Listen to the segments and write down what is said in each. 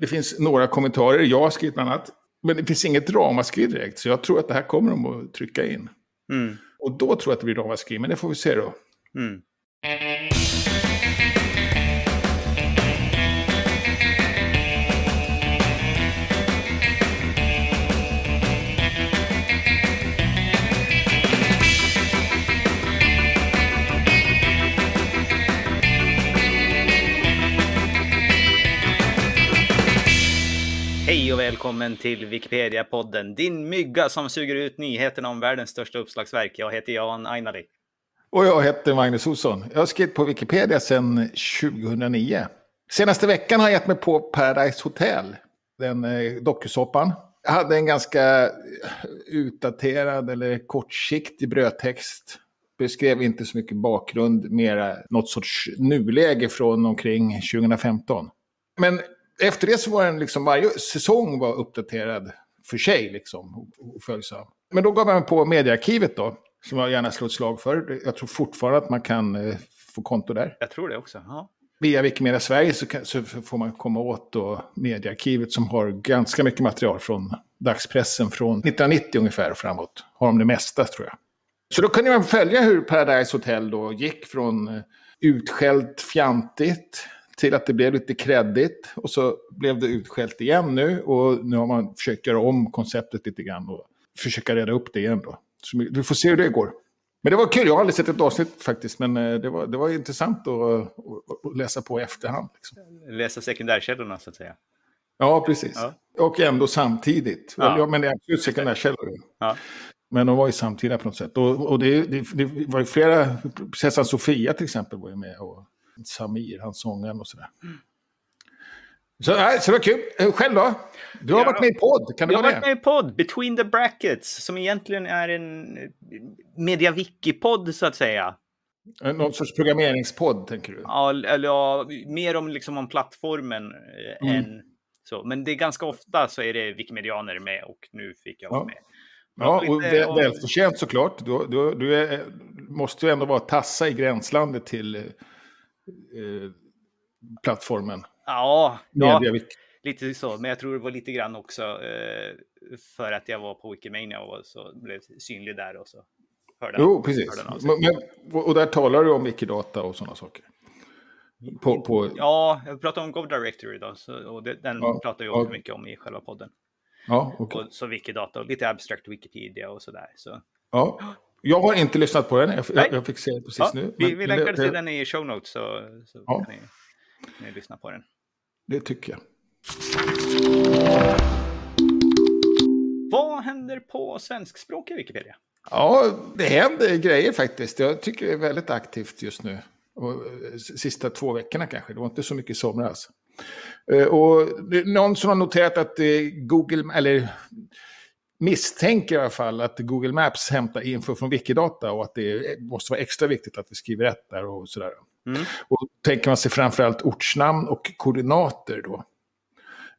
Det finns några kommentarer, jag har skrivit bland annat. Men det finns inget ramaskri direkt, så jag tror att det här kommer de att trycka in. Mm. Och då tror jag att det blir ramaskri, men det får vi se då. Mm. Hej och välkommen till Wikipedia-podden. Din mygga som suger ut nyheterna om världens största uppslagsverk. Jag heter Jan Ainali. Och jag heter Magnus Olsson. Jag har skrivit på Wikipedia sedan 2009. Senaste veckan har jag gett mig på Paradise Hotel, den eh, dokusåpan. Jag hade en ganska eh, utdaterad eller kortsiktig brödtext. Beskrev inte så mycket bakgrund, mera något sorts nuläge från omkring 2015. Men efter det så var den liksom, varje säsong var uppdaterad för sig liksom, och, följsam. Men då gav man på mediearkivet då, som jag gärna slår ett slag för. Jag tror fortfarande att man kan eh, få konto där. Jag tror det också. Ja. Via Wikimedia Sverige så, kan, så får man komma åt då mediearkivet som har ganska mycket material från dagspressen från 1990 ungefär och framåt. Har de det mesta tror jag. Så då kunde man följa hur Paradise Hotel då gick från eh, utskällt fjantigt till att det blev lite kreddigt. Och så blev det utskällt igen nu. Och nu har man försökt göra om konceptet lite grann och försöka reda upp det igen då. Så vi får se hur det går. Men det var kul, jag har aldrig sett ett avsnitt faktiskt. Men eh, det var, det var intressant att, att, att läsa på i efterhand. Liksom. Läsa sekundärkällorna så att säga. Ja, precis. Ja. Och ändå samtidigt. Ja. Ja. men det är absolut sekundärkällor. Ja. Men de var ju samtida på något sätt. Och, och det, det, det var ju flera, prinsessan Sofia till exempel var ju med. Och Samir, han sångaren och sådär. Så, nej, så det var kul. Eh, Själv då? Du har Ja. varit med i podd, kan det Jag har varit med i podd, Between the Brackets, som egentligen är en eh, mediaviki-podd så att säga. Eh, Någon sorts programmeringspodd, tänker du? Ja, eller ja, mer om, liksom, om plattformen Mm. än så. Men det är ganska ofta så är det Wikimedianer med och nu fick jag vara Ja. med. Ja, och väl, välförtjänt såklart. Du, du, du är, måste ju ändå vara tassa i gränslandet till eh, plattformen. Ja, ja, lite så. Men jag tror det var lite grann också eh, för att jag var på Wikimania och så blev synlig där och så hörde Jo, precis. hörde. Men, och där talar du om Wikidata och sådana saker. På, på, Ja, jag pratade om Gov Directory idag så, och det, den Ja, pratar jag ja. också mycket om i själva podden. ja, okej. Och så Wikidata och lite abstract Wikipedia och sådär. Så, ja. Jag har inte lyssnat på den, jag, jag, jag fick se det precis ja, nu. vi vi länkar till den i show notes så, så Ja. kan ni, ni lyssna på den. det tycker jag. Vad händer på svenskspråkiga Wikipedia? Ja, det händer grejer faktiskt. Jag tycker det är väldigt aktivt just nu. Och, eh, sista två veckorna kanske. Det var inte så mycket i somras. Eh, Och någon som har noterat att eh, Google, eller misstänker i alla fall att Google Maps hämtar info från Wikidata och att det måste vara extra viktigt att vi skriver rätt där och sådär. Mm. Och tänker man sig framförallt ortsnamn och koordinater då.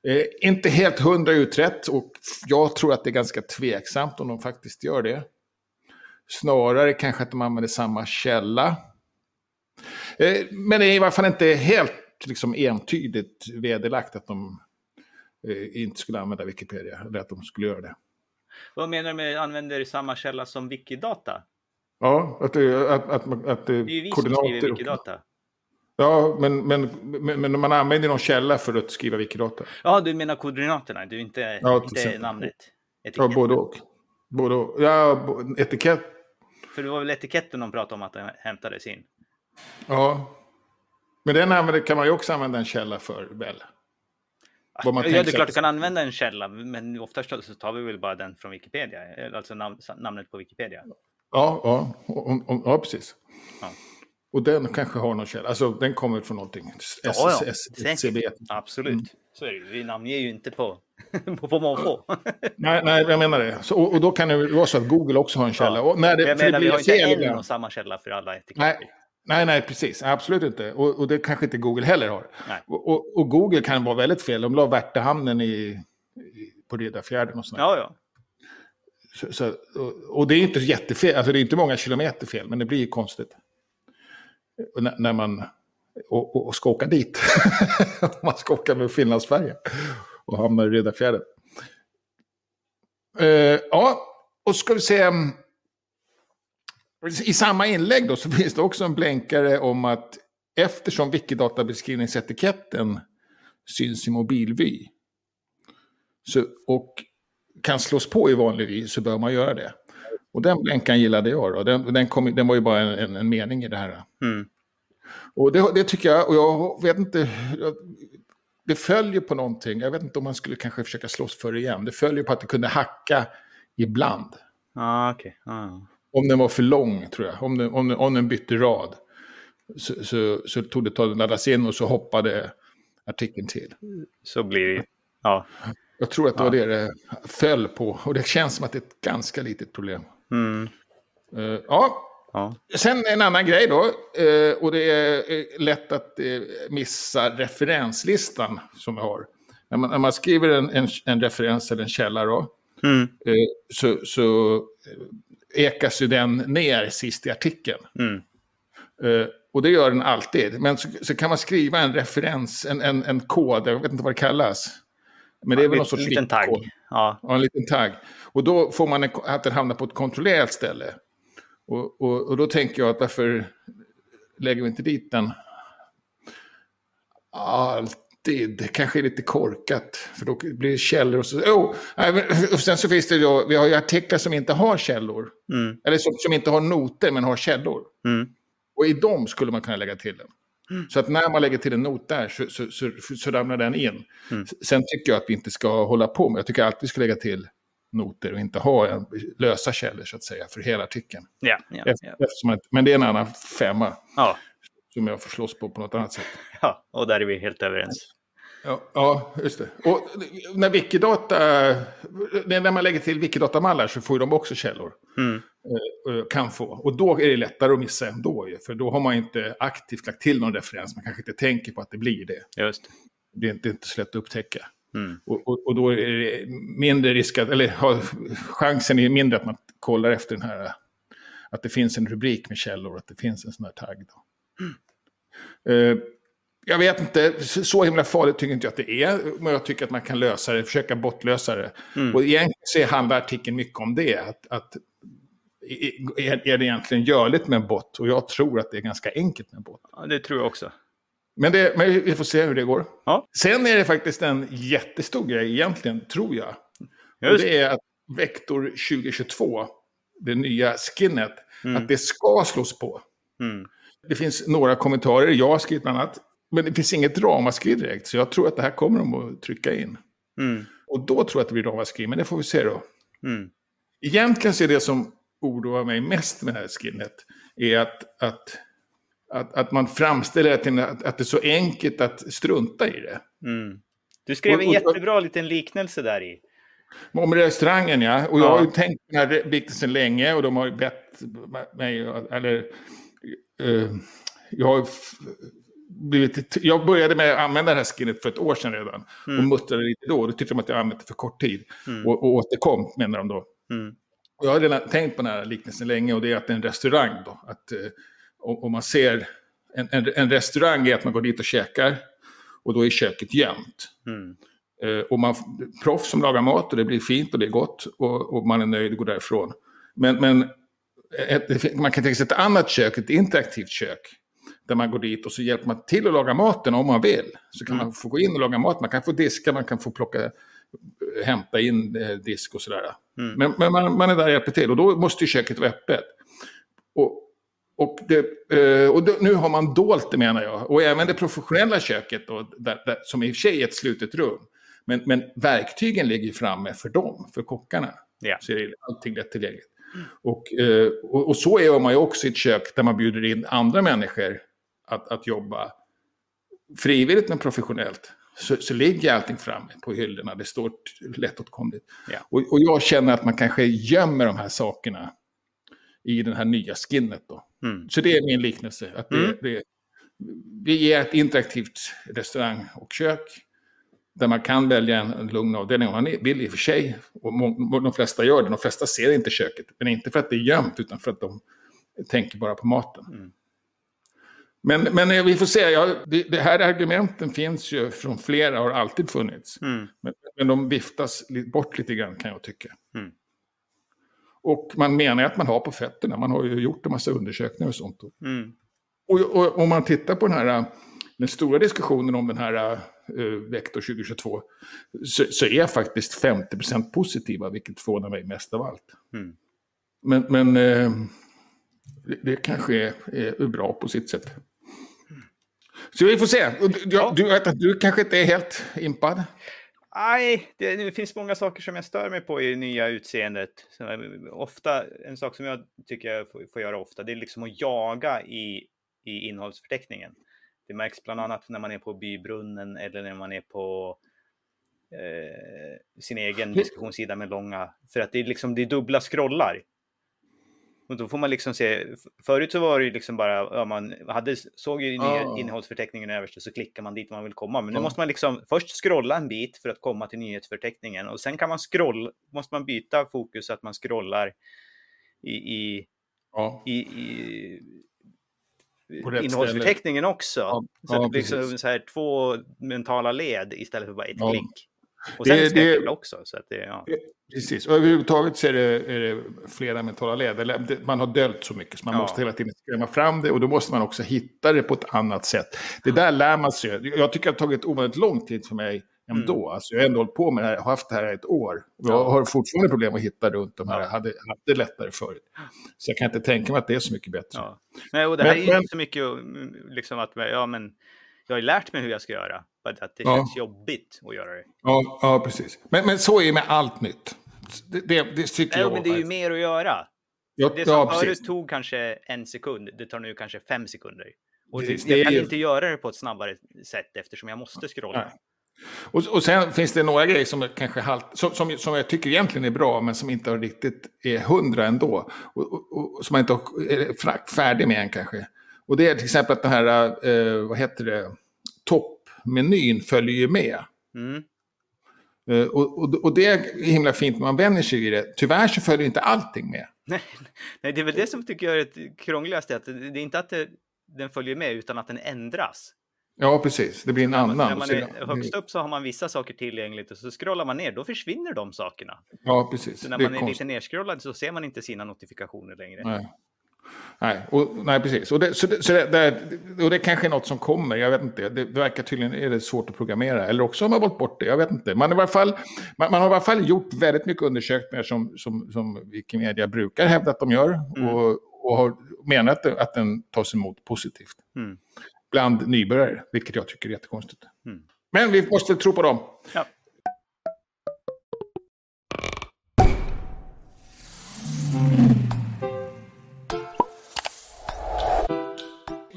Eh, inte helt hundra utrett och jag tror att det är ganska tveksamt om de faktiskt gör det. Snarare kanske att de använder samma källa. Eh, men det är i alla fall inte helt liksom, entydigt vederlagt att de eh, inte skulle använda Wikipedia, eller att de skulle göra det. Vad menar du med använder samma källa som Wikidata? Ja, att det, att, att, att det Det är ju vi som skriver Wikidata. Ja, men, men, men, men man använder någon källa för att skriva Wikidata. Ja, du menar koordinaterna, du inte, Ja, inte namnet. Ja, både och. Både och. Ja, etikett. För det var väl etiketten de pratade om att den hämtades in. Ja. Men den använder, kan man ju också använda en källa för, väl? Vad man ja, det tänker är klart du kan använda en källa, men oftast så tar vi väl bara den från Wikipedia, alltså nam namnet på Wikipedia. Ja, ja, om, om, ja precis. Ja. Och den kanske har någon källa. Alltså den kommer från någonting. Ja, ja, SCB. Absolut. Mm. Så är det ju. Vi namnger ju inte på, på, på måfå. Nej, nej, jag menar det. Så, och, och då kan det vara så att Google också har en källa. Ja. Och när det, Jag för det menar, vi blir har inte en och samma källa för alla etiketter. Nej, nej, nej, precis. Absolut inte. Och, och det kanske inte Google heller har. Och, och, och Google kan vara väldigt fel. De la Värtahamnen i, i, på Riddarfjärden och sådär. Ja, ja. Så, så, och, det är inte jättefel, alltså det är inte många kilometer fel, men det blir ju konstigt. Och när, man och, och, och ska åka dit. man ska åka med Finlandsfärja och hamna i Riddarfjärden. Uh, ja, och ska vi se. I samma inlägg då så finns det också en blänkare om att eftersom Wikidata-beskrivningsetiketten syns i mobilvy så, och kan slås på i vanlig vy så bör man göra det. Och den blänkan gillade jag då. Den, den, kom, den var ju bara en, en mening i det här. Mm. Och det, det, tycker jag, och jag vet inte, det följer på någonting. Jag vet inte om man skulle kanske försöka slåss för det igen. Det följer på att det kunde hacka ibland. Ah, okay. ah. Om den var för lång tror jag, om den, om den, om den bytte rad. Så, så, så tog det tag laddas in och så hoppade artikeln till. Så blir det ja. Jag tror att det var det det föll på. Och det känns som att det är ett ganska litet problem. Mm. Uh, ja. ja. Sen en annan grej då. Uh, och det är eh, lätt att uh, missa referenslistan som vi har. När man, när man skriver en, en, en, referens eller en källa då. Mm. så, så ekas ju den ner sist i artikeln. Mm. och det gör den alltid. Men så, så, kan man skriva en referens, en, en, en kod, jag vet inte vad det kallas. Men det är väl någon sorts liten tagg. Ja. ja, en liten tagg. Och då får man en, att den hamnar på ett kontrollerat ställe. Och, och, och då tänker jag att varför lägger vi inte dit den alltid? Det kanske är lite korkat, för då blir det källor och så. Oh, och sen så finns det då, vi har ju artiklar som inte har källor. Mm. Eller som, som, inte har noter men har källor. Mm. Och i dem skulle man kunna lägga till den. Mm. Så att när man lägger till en not där så, så, så, så ramlar den in. Mm. Sen tycker jag att vi inte ska hålla på med, jag tycker alltid vi ska lägga till noter och inte ha en, lösa källor så att säga för hela artikeln. Ja, ja, ja. men det är en annan femma. Ja. Som jag får slåss på på något annat sätt. Ja, och där är vi helt överens. Ja, ja, just det. Och när Wikidata, när man lägger till Wikidata-mallar så får de också källor. Mm. Eh, eh, kan få. Och då är det lättare att missa ändå För då har man inte aktivt lagt till någon referens. Man kanske inte tänker på att det blir det. Just det. Det är inte, inte så lätt att upptäcka. Mm. Och, och, och, då är det mindre risk att, eller chansen är mindre att man kollar efter den här, att det finns en rubrik med källor, att det finns en sån här tagg. Då. Mm. Uh, jag vet inte, så himla farligt tycker inte jag att det är. Men jag tycker att man kan lösa det, försöka bortlösa det. Mm. Och egentligen handlar artikeln mycket om det. Att, att är, det egentligen görligt med en bot? Och jag tror att det är ganska enkelt med en bot. Ja, det tror jag också. Men, det, men vi får se hur det går. Ja. Sen är det faktiskt en jättestor grej egentligen, tror jag. Just. Och det är att Vector 2022, det nya skinnet, mm. att det ska slås på. Mm. Det finns några kommentarer, jag har skrivit bland annat. Men det finns inget ramaskri direkt, så jag tror att det här kommer de att trycka in. Mm. Och då tror jag att det blir ramaskri, men det får vi se då. Mm. Egentligen så är det som oroar mig mest med det här skinnet, är att, att, att, att man framställer det att, att det är så enkelt att strunta i det. Mm. Du skrev och, och, en jättebra liten liknelse där i. Om restaurangen ja, och jag ja. har ju tänkt på den här liknelsen länge och de har ju bett mig, eller uh, jag har blivit, jag började med att använda det här skinnet för ett år sedan redan. Mm. Och muttrade lite då. Då tyckte de att jag använt det för kort tid. Mm. Och, och återkom, menar de då. Mm. Och jag har redan tänkt på den här liknelsen länge. Och det är att det är en restaurang då. Att, eh, om man ser en, en, en, restaurang är att man går dit och käkar. Och då är köket gömt. Mm. Eh, och man proffs som lagar mat och det blir fint och det är gott. Och, och man är nöjd och går därifrån. Men, men ett, man kan tänka sig ett annat kök, ett interaktivt kök där man går dit och så hjälper man till att laga maten om man vill. Så kan mm. man få gå in och laga mat, man kan få diska, man kan få plocka, hämta in eh, disk och sådär. Mm. Men, men man, man, är där och hjälper till och då måste ju köket vara öppet. Och, och, det, eh, och nu har man dolt det menar jag. Och även det professionella köket då, där, där, som i och för sig är ett slutet rum. Men, men verktygen ligger framme för dem, för kockarna. Yeah. Så är allting lättillgängligt. Mm. Och, eh, och, och, så är man ju också i ett kök där man bjuder in andra människor att, att jobba frivilligt men professionellt så, så ligger allting framme på hyllorna. Det står lättåtkomligt. Ja. Och, och jag känner att man kanske gömmer de här sakerna i den här nya skinnet. Då. Mm. Så det är min liknelse. Att det, mm. det, vi är ett interaktivt restaurang och kök där man kan välja en, en lugn avdelning om man vill i och för sig. Och de flesta gör det. De flesta ser inte köket. Men inte för att det är gömt utan för att de tänker bara på maten. Mm. Men, men vi får se, ja, det, det, här argumenten finns ju från flera, har alltid funnits. Mm. Men, men de viftas bort lite grann kan jag tycka. Mm. Och man menar att man har på fötterna, man har ju gjort en massa undersökningar och sånt. Mm. Och, om man tittar på den här den stora diskussionen om den här uh, Vector 2022 så, så är faktiskt 50% positiva, vilket förvånar mig mest av allt. Mm. Men, men uh, det, det, kanske är, är, bra på sitt sätt. Så vi får se. Du, ja. du, du kanske inte är helt impad? Nej, det, det, finns många saker som jag stör mig på i nya utseendet. Ofta, en sak som jag tycker jag får, får göra ofta, det är liksom att jaga i, i innehållsförteckningen. Det märks bland annat när man är på bybrunnen eller när man är på eh, sin egen diskussionssida med långa, för att det är liksom det är dubbla scrollar. Och då får man liksom se, förut så var det ju liksom bara, ja, man hade, såg ju oh. innehållsförteckningen överst och så klickar man dit man vill komma. Men nu oh. måste man liksom först scrolla en bit för att komma till nyhetsförteckningen och sen kan man scrolla, måste man byta fokus så att man scrollar i, i, oh. i, i innehållsförteckningen också. Ja, så det blir liksom så här två mentala led istället för bara ett klick. Och sen det, det, också. Så att det, ja. Precis, och överhuvudtaget så är det, är det flera mentala led. Man har dölt så mycket så man ja. måste hela tiden skrämma fram det och då måste man också hitta det på ett annat sätt. Det där lär man sig. Jag tycker det har tagit ovanligt lång tid för mig ändå. Mm. Alltså jag har ändå hållit på med det här, har haft det här ett år. Jag har fortfarande problem att hitta runt de här, jag hade, hade lättare förut. Så jag kan inte tänka mig att det är så mycket bättre. Ja. Nej, och det här men, är ju men... inte så mycket liksom att, ja men, jag har lärt mig hur jag ska göra. Bara att det ja. känns jobbigt att göra det. Ja, ja precis. Men, men så är det med allt nytt. Det, det, det tycker Nej, jag. men det är ju mer att göra. Ja, det som ja, förut tog kanske en sekund, det tar nu kanske fem sekunder. Och det, jag kan inte göra det på ett snabbare sätt eftersom jag måste scrolla. Nej. Och, och sen finns det några grejer som kanske halt, som, som, som jag tycker egentligen är bra, men som inte riktigt är hundra ändå. Och, och, och som man inte är färdig med än kanske. Och det är till exempel att den här, eh, vad heter det, toppmenyn följer ju med. Mm. Uh, och, och, och, det är himla fint när man vänjer sig vid det. Tyvärr så följer inte allting med. Nej, nej det är väl det som tycker jag är det krångligaste. Att det, är inte att det, den följer med utan att den ändras. Ja, precis. Det blir en annan. När man är högst upp så har man vissa saker tillgängligt och så scrollar man ner, då försvinner de sakerna. Ja, precis. Så när man är, är lite nerscrollad så ser man inte sina notifikationer längre. Nej. Nej, och, nej precis. Och det, så det, så det, det, och det kanske är något som kommer, jag vet inte. Det, det verkar tydligen är det svårt att programmera. Eller också har man valt bort det, jag vet inte. Man, i varje fall, man, man har i alla fall gjort väldigt mycket undersökningar som, som, som Wikimedia brukar hävda att de gör. Mm. Och, och har menat att den tas emot positivt. Mm. Bland nybörjare, vilket jag tycker är jättekonstigt. Mm. Men vi måste tro på dem. Ja.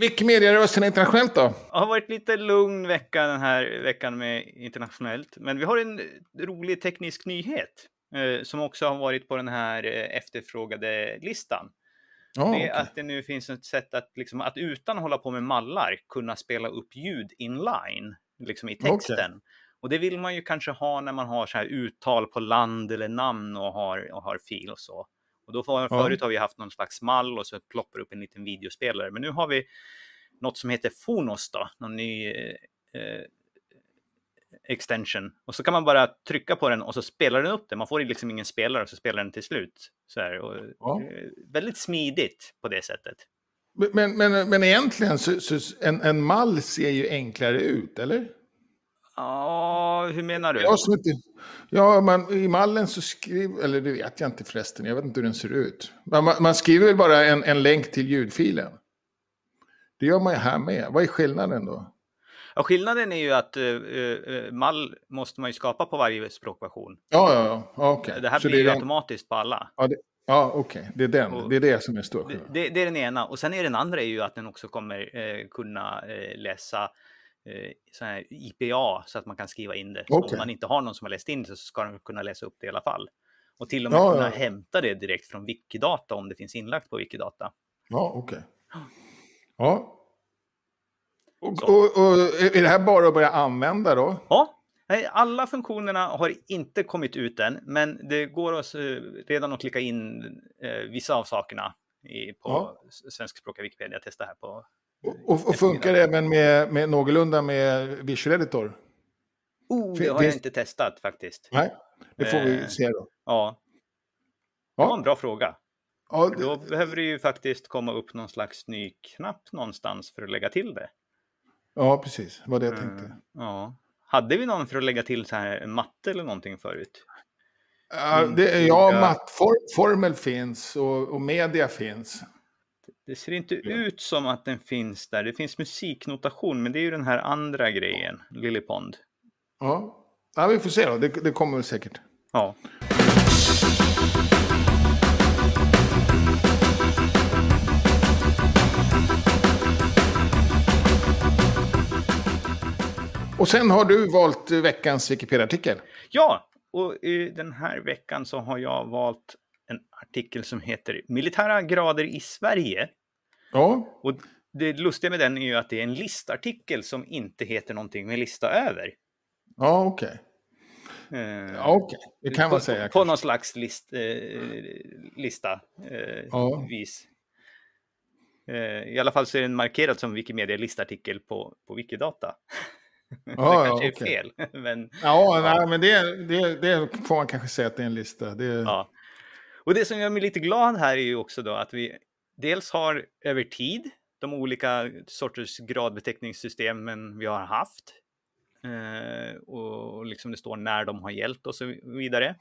Wikimedia-rörelsen internationellt då? Det har varit lite lugn vecka den här veckan med internationellt. Men vi har en rolig teknisk nyhet eh, som också har varit på den här eh, efterfrågade listan. Oh, det är okay. att det nu finns ett sätt att, liksom, att utan att hålla på med mallar kunna spela upp ljud inline, liksom i texten. Okay. Och det vill man ju kanske ha när man har så här uttal på land eller namn och har, och har fil och så. Och då får, förut har vi haft någon slags mall och så ploppar upp en liten videospelare. Men nu har vi något som heter Fonos då, någon ny eh, extension. Och så kan man bara trycka på den och så spelar den upp det. Man får liksom ingen spelare och så spelar den till slut. Så här, och, ja. eh, väldigt smidigt på det sättet. Men, men, men egentligen så, så en, en mall ser ju enklare ut, eller? Ja, hur menar du? Jag ja, man, i mallen så skriver, eller det vet jag inte förresten, jag vet inte hur den ser ut. Man, man skriver bara en, en länk till ljudfilen. Det gör man ju här med. Vad är skillnaden då? Ja, skillnaden är ju att uh, mall måste man ju skapa på varje språkversion. Ja, ja, ja. Okay. Det här så blir det ju den... automatiskt på alla. Ja, det... Ja, okej. Okay. Det är den. Och det är det som är stor det, det, det, är den ena. Och sen är den andra är ju att den också kommer eh, kunna eh, läsa så här IPA så att man kan skriva in det. Okay. om man inte har någon som har läst in det så ska den kunna läsa upp det i alla fall. Och till och med ja, kunna ja. hämta det direkt från Wikidata om det finns inlagt på Wikidata. Ja, okej. Okay. Ja. Och, och, och, är det här bara att börja använda då? Ja. Alla funktionerna har inte kommit ut än, men det går att, redan att klicka in eh, vissa av sakerna på ja. svenskspråkiga Wikipedia. Jag testar här på Och, och funkar det även med, med någorlunda med Visual Editor? Oh, det har Finns... jag inte testat faktiskt. Nej, det får vi eh, se då. Ja. Det var en bra fråga. Ja, det... Då behöver det ju faktiskt komma upp någon slags ny knapp någonstans för att lägga till det. Ja, precis. Det var det jag tänkte. Mm, ja. Hade vi någon för att lägga till så här matte eller någonting förut? Ja, det, ja mattformel finns och, och media finns. Det ser inte ja. ut som att den finns där. Det finns musiknotation, men det är ju den här andra grejen, Lillipond. Ja, ja vi får se då. Det, det kommer väl säkert. Ja. Och sen har du valt veckans Wikipedia-artikel. Ja, och den här veckan så har jag valt en artikel som heter Militära grader i Sverige. Ja. Och det lustiga med den är ju att det är en listartikel som inte heter någonting med lista över. Ja, okej. Okay. Uh, ja, okej. Okay. Det kan på, man säga. På, på någon slags list, uh, lista. Uh, ja. vis. I alla fall så är den markerad som Wikimedia-listartikel på, på Wikidata. det ja, kanske är okay. fel. men, ja, ja. Nej, men det, det, det, får man kanske säga att det är en lista. Det... Ja. Och det som gör mig lite glad här är ju också då att vi dels har över tid de olika sorters gradbeteckningssystemen vi har haft. Eh, och liksom det står när de har gällt och så vidare.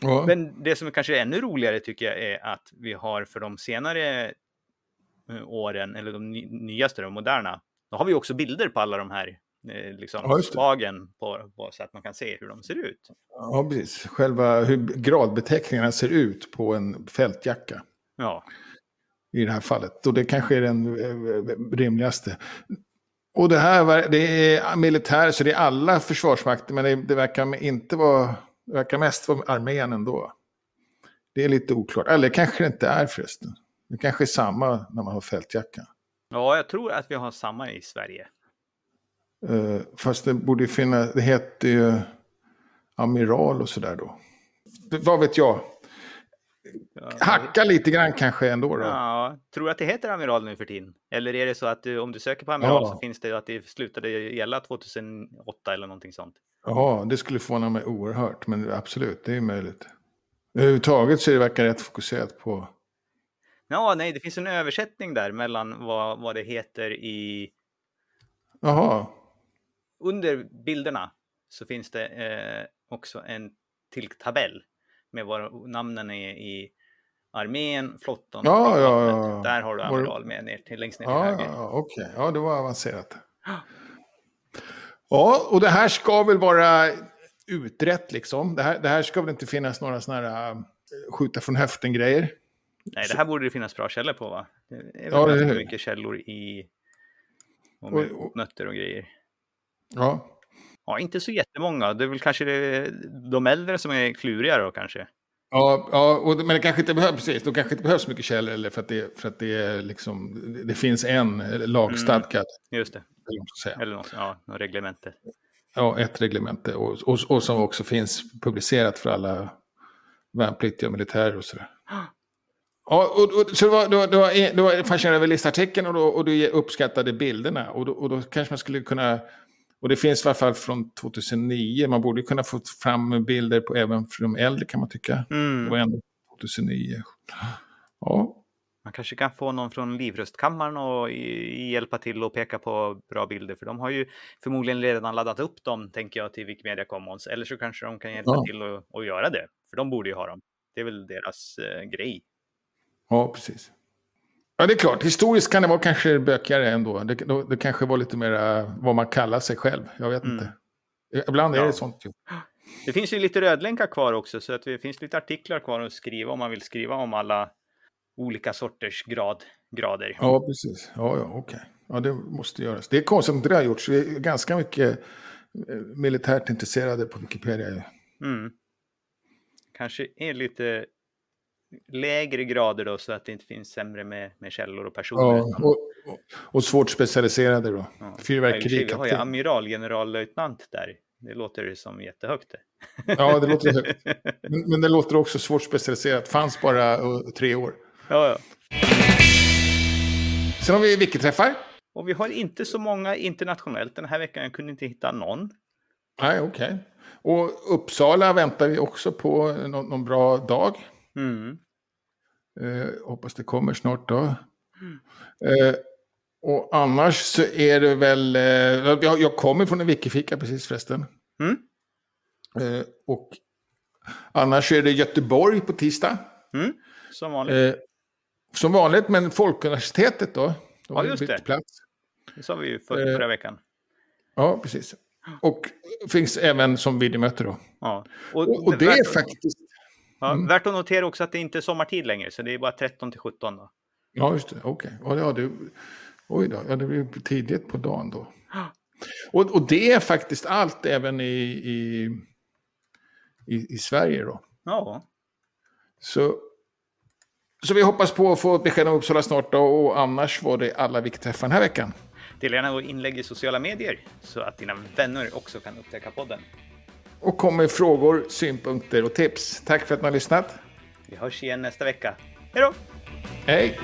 Ja. Men det som är kanske är ännu roligare tycker jag är att vi har för de senare eh, åren, eller de nyaste, de moderna, då har vi också bilder på alla de här liksom, ja, slagen på, på, så att man kan se hur de ser ut. Ja, precis. Själva hur gradbeteckningarna ser ut på en fältjacka. Ja. I det här fallet. Och det kanske är den eh, rimligaste. Och det här det är militär, så det är alla försvarsmakter, men det, det verkar inte vara, det verkar mest vara armén ändå. Det är lite oklart. Eller kanske det inte är förresten. Det kanske är samma när man har fältjacka. Ja, jag tror att vi har samma i Sverige. Uh, fast det borde finnas, det heter ju amiral och sådär då. Vad vet jag? Hacka lite grann kanske ändå då. Ja, tror du att det heter amiral nu för tiden? Eller är det så att du, om du söker på amiral ja. så finns det att det slutade gälla 2008 eller någonting sånt? Ja, det skulle förvåna mig oerhört, men absolut, det är möjligt. Överhuvudtaget så är det verkar rätt fokuserat på... Ja, nej, det finns en översättning där mellan vad, vad det heter i... Jaha under bilderna så finns det eh, också en till tabell med vad namnen är i armén, flottan ja, ja, ja, Där har du amiral med ner till längst ner till ja, höger. Ja, okej. Okay. Ja, det var avancerat. Ja, och det här ska väl vara utrett liksom. Det här, det här ska väl inte finnas några sådana här äh, skjuta från höften-grejer. Nej, det här borde det finnas bra källor på va? Det är väl ja, det är... mycket källor i och, och, nötter och grejer. Ja. Ja, inte så jättemånga. Det är väl kanske det, de äldre som är kluriga då kanske. Ja, ja och, men det kanske inte behövs, precis, då kanske inte behövs mycket källor eller för att det, för att det, är liksom, det finns en lagstadgad. Mm, just det. Eller, något, ja, något reglemente. Ja, ett reglemente och, och, och som också finns publicerat för alla värnpliktiga och militärer och sådär. Ja, och, och, så du var, du, var, du var fascinerad över listartikeln och, då, och du uppskattade bilderna. Och då, och då kanske man skulle kunna och det finns i alla fall från 2009. Man borde kunna få fram bilder på, även för de äldre kan man tycka. Mm. Det var ändå 2009. Ja. Man kanske kan få någon från Livrustkammaren och hjälpa till och peka på bra bilder. För de har ju förmodligen redan laddat upp dem, tänker jag, till Wikimedia Commons. Eller så kanske de kan hjälpa ja. till att göra det. För de borde ju ha dem. Det är väl deras eh, grej. Ja, precis. Ja, det är klart. Historiskt kan det vara kanske bökigare ändå. Det, det kanske var lite mer vad man kallar sig själv. Jag vet mm. inte. Ibland är ja. det sånt ju. Det finns ju lite rödlänkar kvar också, så att det finns lite artiklar kvar att skriva om man vill skriva om alla olika sorters grad, grader. Ja, precis. Ja, ja, okej. Okay. Ja, det måste göras. Det är konstigt att det har gjorts. Vi är ganska mycket eh, militärt intresserade på Wikipedia. Mm. Kanske är lite lägre grader då så att det inte finns sämre med, med källor och personer. Ja, och, och, och svårt specialiserade då. Ja. Fyrverkeri. Vi har ju amiral, generallöjtnant där. Det låter som jättehögt. Ja, det låter högt. Men, men det låter också svårt specialiserat. Fanns bara uh, tre år. Ja, ja. Sen har vi Wiki-träffar. Och vi har inte så många internationellt den här veckan. Jag kunde inte hitta någon. Nej, okej. Okay. Och Uppsala väntar vi också på någon, någon bra dag. Mm. Eh, hoppas det kommer snart då. Mm. Eh, och annars så är det väl, eh, jag, jag kommer från en wikifika precis förresten. Mm. Eh, och annars är det Göteborg på tisdag. Mm. Som vanligt. Eh, som vanligt, men Folkuniversitetet då. De ja, just det. Plats. Det sa vi ju för, förra veckan. Ja, precis. Och finns även som videomöte då. Ja. Och, och, och det är faktiskt... Ja, mm. Värt att notera också att det inte är sommartid längre, så det är bara 13 till 17 då. Ja, just det. Okej. Okay. Ja, det, oj då, ja, det blir tidigt på dagen då. Och, och det är faktiskt allt även i, i, i, i Sverige då. Ja. Så, så vi hoppas på att få ett besked om Uppsala snart då, och annars var det alla vi träffar den här veckan. Dela gärna vår inlägg i sociala medier så att dina vänner också kan upptäcka podden. Och kom med frågor, synpunkter och tips. Tack för att ni har lyssnat. Vi hörs igen nästa vecka. Hej då! Hej!